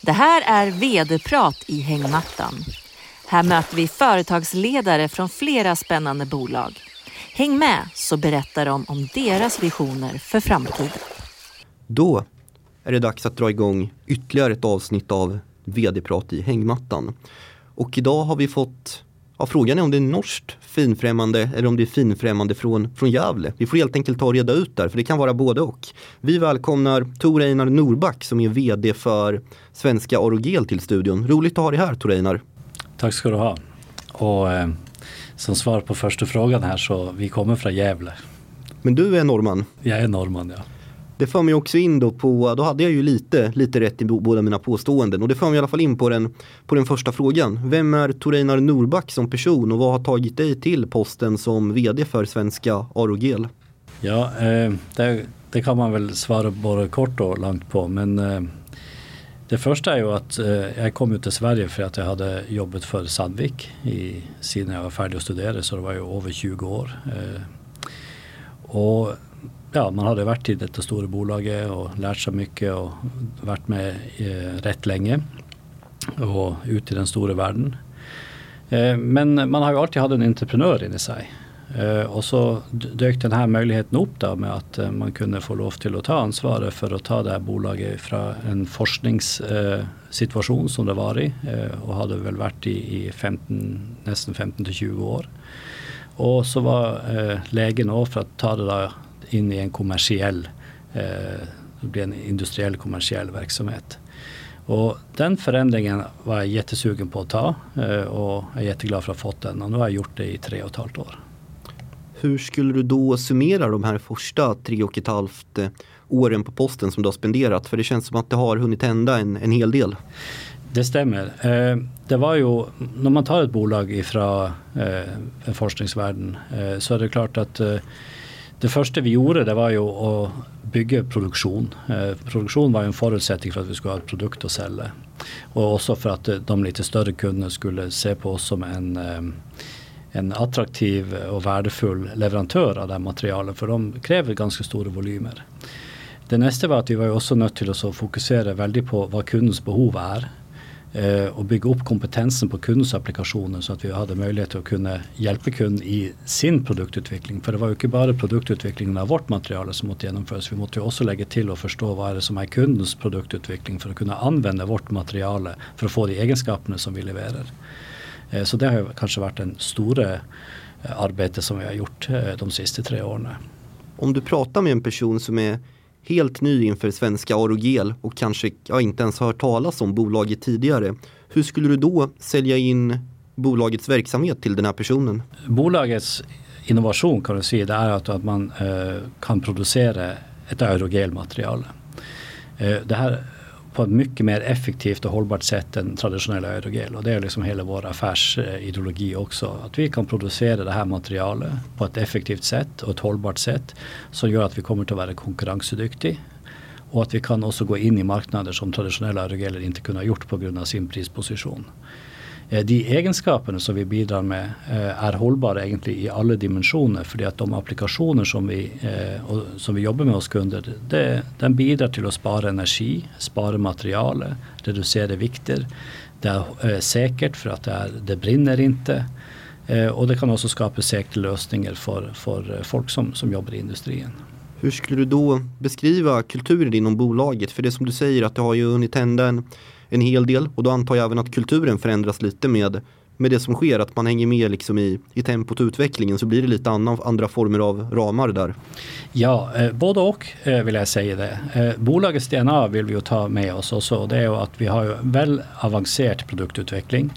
Det här är vd-prat i hängmattan. Här möter vi företagsledare från flera spännande bolag. Häng med så berättar de om deras visioner för framtiden. Då är det dags att dra igång ytterligare ett avsnitt av vd-prat i hängmattan. Och idag har vi fått Ja, frågan är om det är norskt finfrämmande eller om det är finfrämmande från, från Gävle. Vi får helt enkelt ta och reda ut där, för det kan vara både och. Vi välkomnar Tor Einar Norback som är VD för Svenska Orogel till studion. Roligt att ha dig här Tor Einar. Tack ska du ha. Och eh, som svar på första frågan här så vi kommer från Gävle. Men du är norrman? Jag är norrman ja. Det för mig också in då på, då hade jag ju lite, lite rätt i båda mina påståenden och det för mig i alla fall in på den, på den första frågan. Vem är Toreinar Norback som person och vad har tagit dig till posten som vd för Svenska Arogel? Ja, eh, det, det, kan man väl svara både kort och långt på men eh, det första är ju att eh, jag kom ut till Sverige för att jag hade jobbat för Sandvik i, sedan jag var färdig att studera så det var ju över 20 år. Eh, och ja, man hade varit i detta stora bolaget och lärt sig mycket och varit med eh, rätt länge och ut i den stora världen. Eh, men man har ju alltid haft en entreprenör in i sig. Eh, och så dök den här möjligheten upp då med att eh, man kunde få lov till att ta ansvaret för att ta det här bolaget från en forskningssituation eh, som det var i eh, och hade väl varit i, i 15, nästan 15 till 20 år. Och så var eh, lägen för att ta det där in i en kommersiell, eh, det blir en industriell kommersiell verksamhet. Och den förändringen var jag jättesugen på att ta eh, och är jätteglad för att ha fått den och nu har jag gjort det i tre och ett halvt år. Hur skulle du då summera de här första tre och ett halvt eh, åren på posten som du har spenderat? För det känns som att det har hunnit hända en, en hel del. Det stämmer. Det var ju, när man tar ett bolag ifrån forskningsvärlden så är det klart att det första vi gjorde det var ju att bygga produktion. Eh, produktion var en förutsättning för att vi skulle ha ett produkt att sälja. Och också för att eh, de lite större kunderna skulle se på oss som en, eh, en attraktiv och värdefull leverantör av det här materialet. För de kräver ganska stora volymer. Det nästa var att vi var också nödt till att fokusera väldigt på vad kundens behov är Eh, och bygga upp kompetensen på kundens applikationer så att vi hade möjlighet att kunna hjälpa kunden i sin produktutveckling. För det var ju inte bara produktutvecklingen av vårt material som måste genomföras. Vi måste ju också lägga till och förstå vad är det som är kundens produktutveckling för att kunna använda vårt material för att få de egenskaperna som vi levererar. Eh, så det har kanske varit den stora arbetet arbete som vi har gjort de sista tre åren. Om du pratar med en person som är helt ny inför svenska Arogel och kanske ja, inte ens hört talas om bolaget tidigare. Hur skulle du då sälja in bolagets verksamhet till den här personen? Bolagets innovation kan du säga det är att, att man eh, kan producera ett aerogelmaterial. Eh, det här på ett mycket mer effektivt och hållbart sätt än traditionella aerogel. Och det är liksom hela vår affärsideologi eh, också. Att vi kan producera det här materialet på ett effektivt sätt och ett hållbart sätt som gör att vi kommer att vara konkurrensduktiga. Och att vi kan också gå in i marknader som traditionella aerogeler inte kunde ha gjort på grund av sin prisposition. Eh, de egenskaperna som vi bidrar med er är hållbara egentligen i alla dimensioner för att de applikationer som vi, eh, som vi jobbar med hos kunder det, den bidrar till att spara energi, spara material, reducera vikter. Det är säkert för att det, er, det brinner inte och det kan också skapa säkra lösningar för, for folk som, som jobbar i industrin. Hur skulle du då beskriva kulturen inom bolaget? För det som du säger att det har ju hunnit hända en en hel del och då antar jag även att kulturen förändras lite med, med det som sker, att man hänger med liksom i, i tempot och utvecklingen så blir det lite annan, andra former av ramar där. Ja, eh, både och eh, vill jag säga det. Eh, bolagets DNA vill vi ju ta med oss också. Det är ju att vi har ju väl avancerad produktutveckling.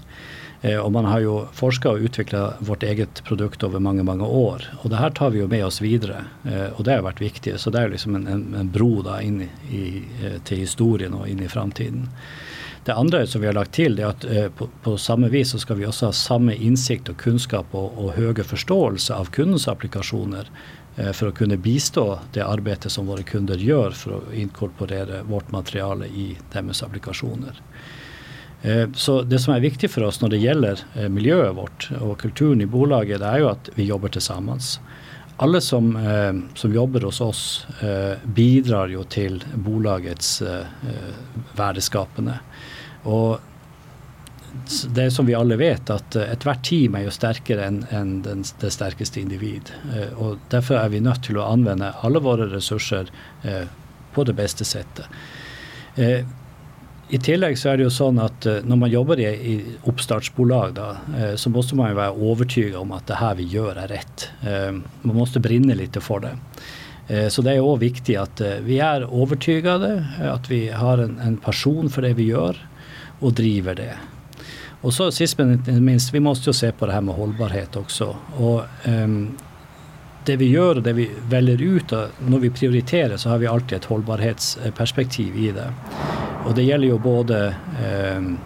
Eh, och man har ju forskat och utvecklat vårt eget produkt över många, många år. Och det här tar vi ju med oss vidare. Eh, och det har varit viktigt. Så det är liksom en, en, en bro in i, eh, till historien och in i framtiden. Det andra som vi har lagt till är att eh, på, på, samma vis så ska vi också ha samma insikt och kunskap och, och högre förståelse av kundens applikationer eh, för att kunna bistå det arbete som våra kunder gör för att inkorporera vårt material i deras applikationer. Eh, så det som är viktigt för oss när det gäller eh, miljön vårt och kulturen i bolaget är ju att vi jobbar tillsammans alla som, eh, som jobbar hos oss bidrar ju till bolagets värdeskapande. Och det är som vi alla vet att eh, ett team är ju starkare än, än den, den starkaste individ. Eh, och därför är vi nöjda till att använda alla våra resurser eh, på det bästa sättet. I tillägg så är det ju så att när man jobbar i, i uppstartsbolag då, så måste man ju vara övertygad om att det här vi gör är rätt. Man måste brinna lite för det. Så det är också viktigt att vi är övertygade, att vi har en, en passion för det vi gör och driver det. Och så sist men inte minst, vi måste ju se på det här med hållbarhet också. Och, um, det vi gör och det vi väljer ut och när vi prioriterar så har vi alltid ett hållbarhetsperspektiv i det. Och det gäller ju både um,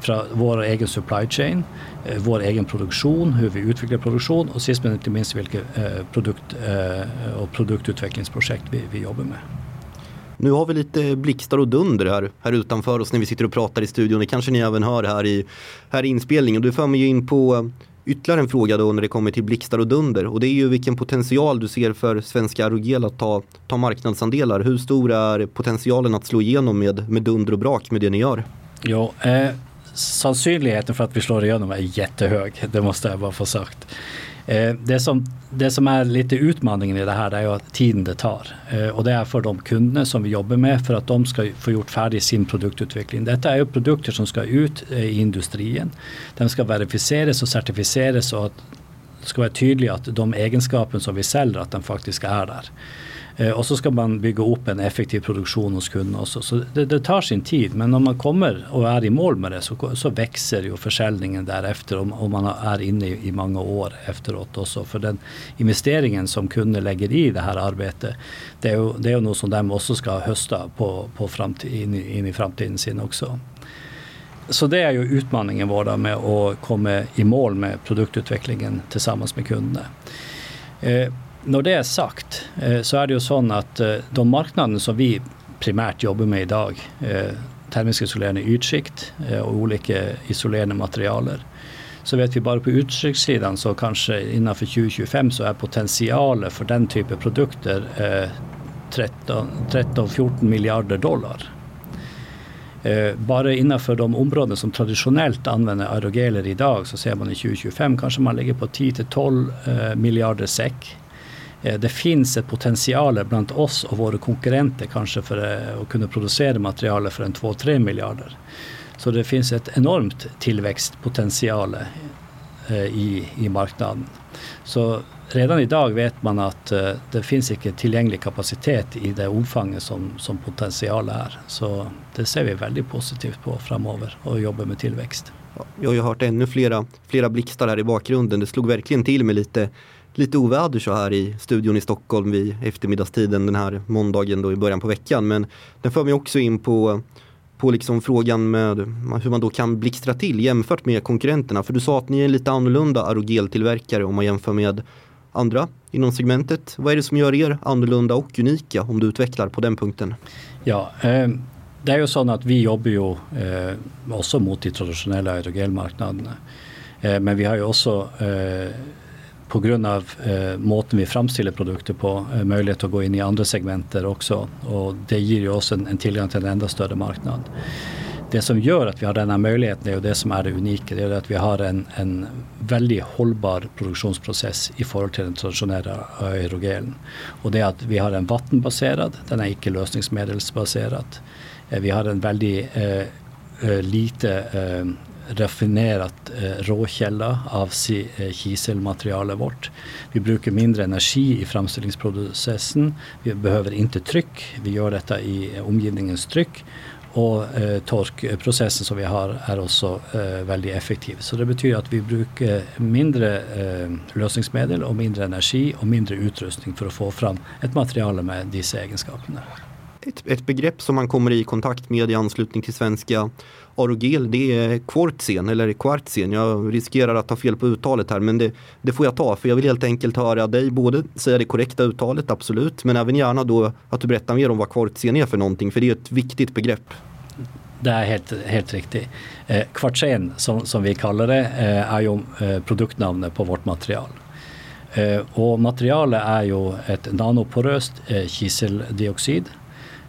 från vår egen supply chain, eh, vår egen produktion, hur vi utvecklar produktion och sist men inte minst vilka eh, produkt eh, och produktutvecklingsprojekt vi, vi jobbar med. Nu har vi lite blixtar och dunder här, här utanför oss när vi sitter och pratar i studion. Det kanske ni även hör här i, här i inspelningen. Du för mig in på ytterligare en fråga då när det kommer till blixtar och dunder och det är ju vilken potential du ser för svenska Arugel att ta, ta marknadsandelar. Hur stor är potentialen att slå igenom med, med dunder och brak med det ni gör? Ja, eh, sannolikheten för att vi slår igenom är jättehög, det måste jag bara få sagt. Eh, det, som, det som är lite utmaningen i det här är ju att tiden det tar. Eh, och det är för de kunder som vi jobbar med för att de ska få gjort färdig sin produktutveckling. Detta är ju produkter som ska ut eh, i industrin. de ska verifieras och certifieras och att ska vara tydligt att de egenskaper som vi säljer att den faktiskt är där. Eh, och så ska man bygga upp en effektiv produktion hos kunderna. också. så det, det, tar sin tid men om man kommer och är i mål med det så, så växer ju försäljningen därefter om, om man är inne i, i många år efteråt. Också. För den investeringen som kunder lägger i det här arbetet det är ju, det är något som de också ska hösta på, på framtid, in, in i framtiden sin också. Så det är ju utmaningen vår med att komma i mål med produktutvecklingen tillsammans med kunderna. Eh, när det är sagt eh, så är det ju så att eh, de marknader som vi primärt jobbar med idag, eh, termisk isolerande ytskikt eh, och olika isolerande materialer. Så vet vi bara på utsiktssidan så kanske innanför 2025 så är potentialen för den typen av produkter eh, 13-14 miljarder dollar. Eh, bara innanför de områden som traditionellt använder aerogeler idag så ser man i 2025 kanske man ligger på 10-12 eh, miljarder säck. Eh, det finns ett potential bland oss och våra konkurrenter kanske för eh, att kunna producera material för en 2-3 miljarder. Så det finns ett enormt tillväxtpotential i, i marknaden. Så redan idag vet man att eh, det finns inte tillgänglig kapacitet i det omfanget som, som potential är. Så det ser vi väldigt positivt på framöver och jobbar med tillväxt. Jag har ju hört ännu flera, flera blixtar här i bakgrunden. Det slog verkligen till med lite lite oväder så här i studion i Stockholm vid eftermiddagstiden den här måndagen då i början på veckan. Men den för mig också in på, på liksom frågan med hur man då kan blixtra till jämfört med konkurrenterna. För du sa att ni är lite annorlunda aerogeltillverkare om man jämför med andra inom segmentet. Vad är det som gör er annorlunda och unika om du utvecklar på den punkten? Ja, eh, det är ju så att vi jobbar ju eh, också mot de traditionella aerogelmarknaderna. Eh, men vi har ju också eh, på grund av eh, måten vi framställer produkter på eh, möjlighet att gå in i andra segmenter också. Och det ger ju oss en, en tillgång till en ända större marknad. Det som gör att vi har denna möjlighet är det som är det unika. Det är att vi har en, en väldigt hållbar produktionsprocess i förhållande till den traditionella aerogelen. Och det är att vi har en vattenbaserad, den är icke lösningsmedelsbaserad. Eh, vi har en väldigt eh, eh, lite eh, raffinerat eh, råkälla av eh, kiselmaterialet vårt. Vi brukar mindre energi i framställningsprocessen. Vi behöver inte tryck. Vi gör detta i omgivningens tryck och eh, torkprocessen som vi har är också eh, väldigt effektiv. Så det betyder att vi brukar mindre eh, lösningsmedel och mindre energi och mindre utrustning för att få fram ett material med dessa egenskaperna. Ett, ett begrepp som man kommer i kontakt med i anslutning till svenska Arogel det är kvartsen eller kvartsen. Jag riskerar att ta fel på uttalet här men det, det, får jag ta för jag vill helt enkelt höra dig både säga det korrekta uttalet absolut men även gärna då att du berättar mer om vad kvartsen är för någonting för det är ett viktigt begrepp. Det är helt, helt riktigt. Eh, kvartsen som, som vi kallar det eh, är ju eh, produktnamnet på vårt material. Eh, och materialet är ju ett nanoporöst eh, kiseldioxid.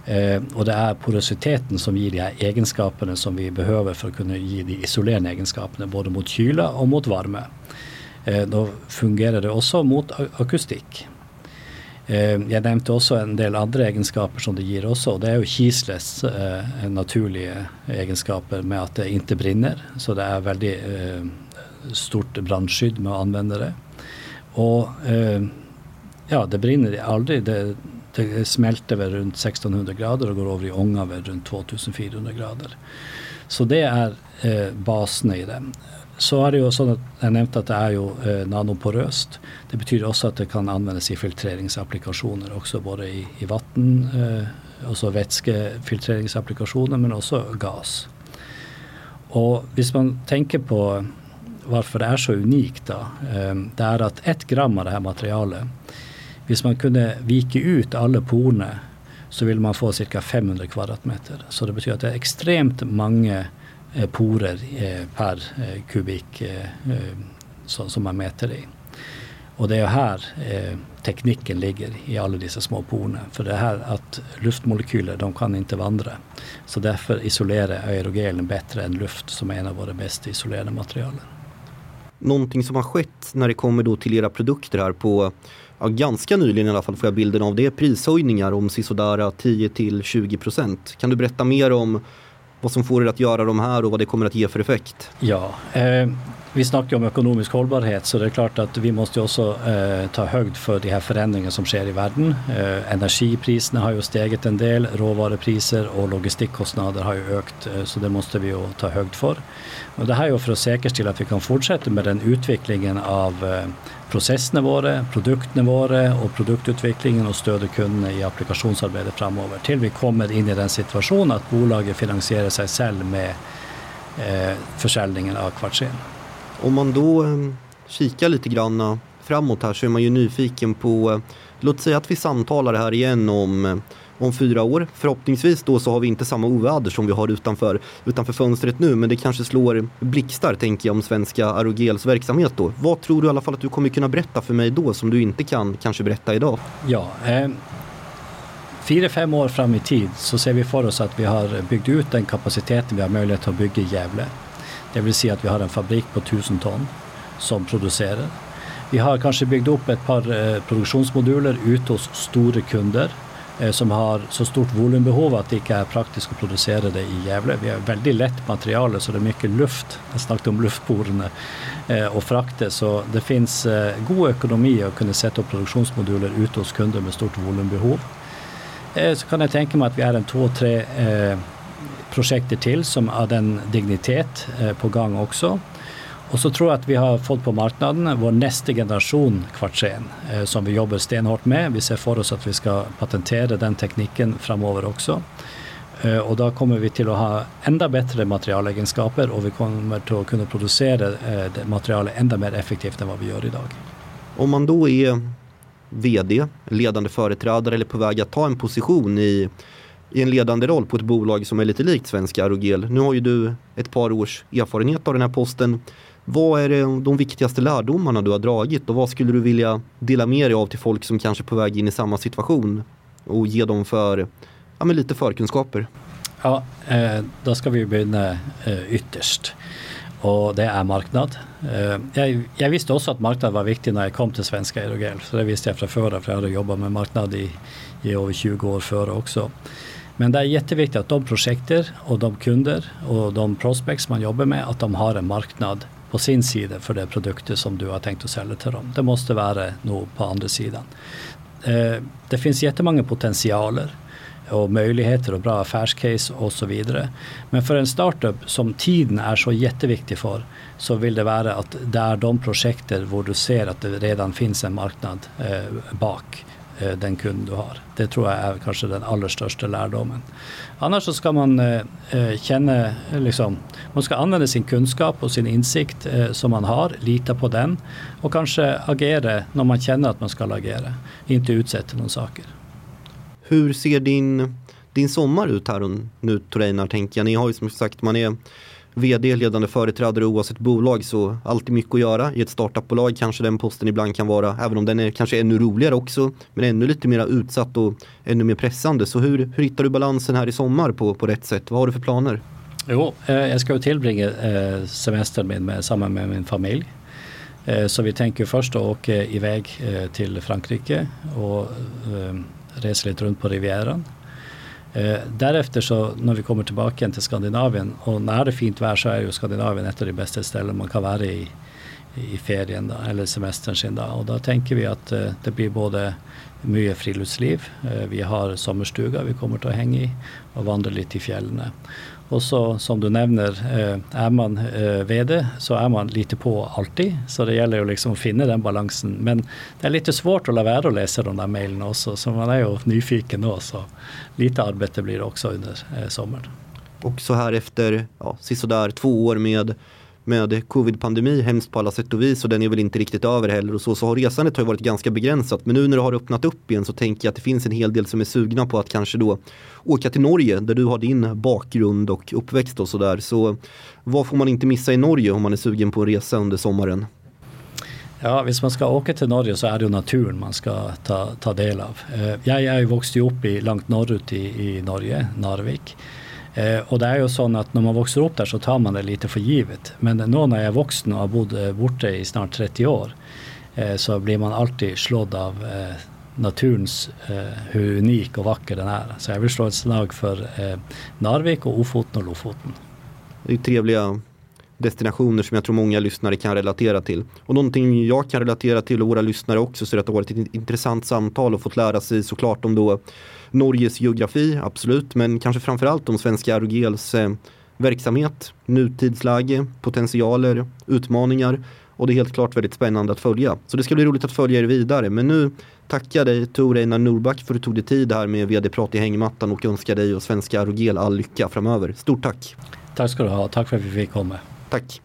Eh, och det är porositeten som ger de här egenskaperna som vi behöver för att kunna ge de isolerande egenskaperna både mot kyla och mot värme. Eh, då fungerar det också mot akustik. Eh, jag nämnde också en del andra egenskaper som det ger också. Det är ju kislets naturliga egenskaper med att det inte brinner. Så det är väldigt stort brandskydd med att använda det. Och ja, det brinner aldrig. Det, det smälter väl runt 1600 grader och går över i ånga väl runt 2400 grader. Så det är eh, basen i det. Så är det ju så att jag nämnt att det är ju eh, nanoporöst. Det betyder också att det kan användas i filtreringsapplikationer också både i, i vatten, eh, så vätskefiltreringsapplikationer men också gas. Och om man tänker på varför det är så unikt då, eh, det är att ett gram av det här materialet, om man kunde vika ut alla porerna så vill man få cirka 500 kvadratmeter. Så det betyder att det är extremt många eh, porer eh, per eh, kubik eh, som man mäter i. Och det är här tekniken ligger i alla dessa små porerna. För det här att luftmolekyler, de kan inte vandra. Så därför isolerar aerogelen bättre än luft som är en av våra bästa isolerande materialen. Någonting som har skett när det kommer då till era produkter här på ja, ganska nyligen i alla fall får jag bilden av det är prishöjningar om sisådär 10 till 20 procent. Kan du berätta mer om vad som får er att göra de här och vad det kommer att ge för effekt? Ja, eh, vi snackar om ekonomisk hållbarhet så det är klart att vi måste också eh, ta höjd för de här förändringarna som sker i världen. Eh, energipriserna har ju stigit en del, råvarupriser och logistikkostnader har ju ökat eh, så det måste vi ju ta höjd för. Och det här är ju för att säkerställa att vi kan fortsätta med den utvecklingen av eh, produkterna våra och produktutvecklingen och stödja kunderna i applikationsarbetet framöver till vi kommer in i den situationen att bolaget finansierar sig själv med eh, försäljningen av kvartsen. Om man då ehm, kikar lite grann eh, framåt här så är man ju nyfiken på, eh, låt säga att vi samtalar här igen om eh, om fyra år. Förhoppningsvis då så har vi inte samma oväder som vi har utanför, utanför fönstret nu men det kanske slår blixtar tänker jag om svenska Arogels verksamhet då. Vad tror du i alla fall att du kommer kunna berätta för mig då som du inte kan kanske berätta idag? Ja, eh, fyra, fem år fram i tid så ser vi för oss att vi har byggt ut den kapaciteten vi har möjlighet att bygga i Gävle. Det vill säga att vi har en fabrik på tusen ton som producerar. Vi har kanske byggt upp ett par eh, produktionsmoduler ute hos stora kunder Eh, som har så stort volymbehov att det inte är praktiskt att producera det i Gävle. Vi har väldigt lätt material så det är mycket luft. Jag snackade om luftporerna eh, och frakter så det finns eh, god ekonomi att kunna sätta upp produktionsmoduler ute hos kunder med stort volymbehov. Eh, så kan jag tänka mig att vi är en två, tre eh, projektet till som har den dignitet eh, på gång också. Och så tror jag att vi har fått på marknaden vår nästa generation kvartsen eh, som vi jobbar stenhårt med. Vi ser för oss att vi ska patentera den tekniken framöver också. Och eh, då kommer vi till att ha ända bättre materialegenskaper och vi kommer till att kunna producera materialet ända mer effektivt än vad vi gör idag. Om man då är VD, ledande företrädare eller på väg att ta en position i, i en ledande roll på ett bolag som är lite likt Svenska Aerogel. Nu har ju du ett par års erfarenhet av den här posten. Vad är det, de viktigaste lärdomarna du har dragit och vad skulle du vilja dela med dig av till folk som kanske är på väg in i samma situation och ge dem för, ja, men lite förkunskaper? Ja, eh, då ska vi börja eh, ytterst och det är marknad. Eh, jag, jag, visste också att marknad var viktig när jag kom till Svenska Aerogel, så det visste jag från förra för jag hade jobbat med marknad i, i över 20 år före också. Men det är jätteviktigt att de projekter och de kunder och de prospects man jobbar med, att de har en marknad på sin sida för de produkter som du har tänkt att sälja till dem. Det måste vara något på andra sidan. Eh, det finns jättemånga potentialer och möjligheter och bra affärscase och så vidare. Men för en startup som tiden är så jätteviktig för så vill det vara att det är de projekter där du ser att det redan finns en marknad eh, bak Eh, den kund du har. Det tror jag är kanske den allra största lärdomen. Annars så ska man eh, eh känna, eh, liksom, man ska använda sin kunskap och sin insikt som man har, lita på den och kanske agera när man känner att man ska agera, inte utsätta någon saker. Hur ser din, din sommar ut här nu Torreinar tänker jag? Ni har ju som sagt, man är vd, ledande företrädare oavsett bolag så alltid mycket att göra. I ett startupbolag kanske den posten ibland kan vara, även om den är kanske ännu roligare också, men ännu lite mer utsatt och ännu mer pressande. Så hur, hur hittar du balansen här i sommar på, på rätt sätt? Vad har du för planer? Jo, eh, jag ska tillbringa eh, semestern med, med, samman med min familj. Eh, så vi tänker först att åka iväg till Frankrike och resa lite runt på Rivieran. Eh, därefter så när vi kommer tillbaka igen till Skandinavien och när det är fint väder så är ju Skandinavien ett av de bästa ställen man kan vara i i ferien då, eller semestern sin då. Och då tänker vi att eh, det blir både mycket friluftsliv. Eh, vi har sommarstuga vi kommer att hänga i och vandra lite i fjällen. Och så som du nämner, eh, är man eh, VD så är man lite på alltid. Så det gäller ju liksom att finna den balansen. Men det är lite svårt att låta vara att läsa de där mejlen också. Så man är ju nyfiken då. Så lite arbete blir det också under eh, sommaren. Och så här efter ja, sisådär två år med med covid-pandemi hemskt på alla sätt och vis och den är väl inte riktigt över heller och så, så har resandet har varit ganska begränsat. Men nu när det har öppnat upp igen så tänker jag att det finns en hel del som är sugna på att kanske då åka till Norge där du har din bakgrund och uppväxt och sådär. Så vad får man inte missa i Norge om man är sugen på en resa under sommaren? Ja, om man ska åka till Norge så är det ju naturen man ska ta, ta del av. Eh, jag är ju vuxen upp i, långt norrut i, i Norge, Narvik. Eh, och det är ju så att när man växer upp där så tar man det lite för givet. Men nu när jag är vuxen och har bott eh, borta i snart 30 år eh, så blir man alltid slådd av eh, naturens, eh, hur unik och vacker den är. Så jag vill slå ett slag för eh, Narvik och Ofoten och Lofoten. Det är trevliga destinationer som jag tror många lyssnare kan relatera till. Och någonting jag kan relatera till och våra lyssnare också så är att det har varit ett intressant samtal och fått lära sig såklart om då Norges geografi, absolut, men kanske framförallt om svenska ROGLs eh, verksamhet, nutidsläge, potentialer, utmaningar och det är helt klart väldigt spännande att följa. Så det ska bli roligt att följa er vidare. Men nu tackar dig Tor Einar Norback för att du tog dig tid här med vd-prat i hängmattan och önskar dig och svenska ROGL all lycka framöver. Stort tack! Tack ska du ha, tack för att vi fick komma. Tack!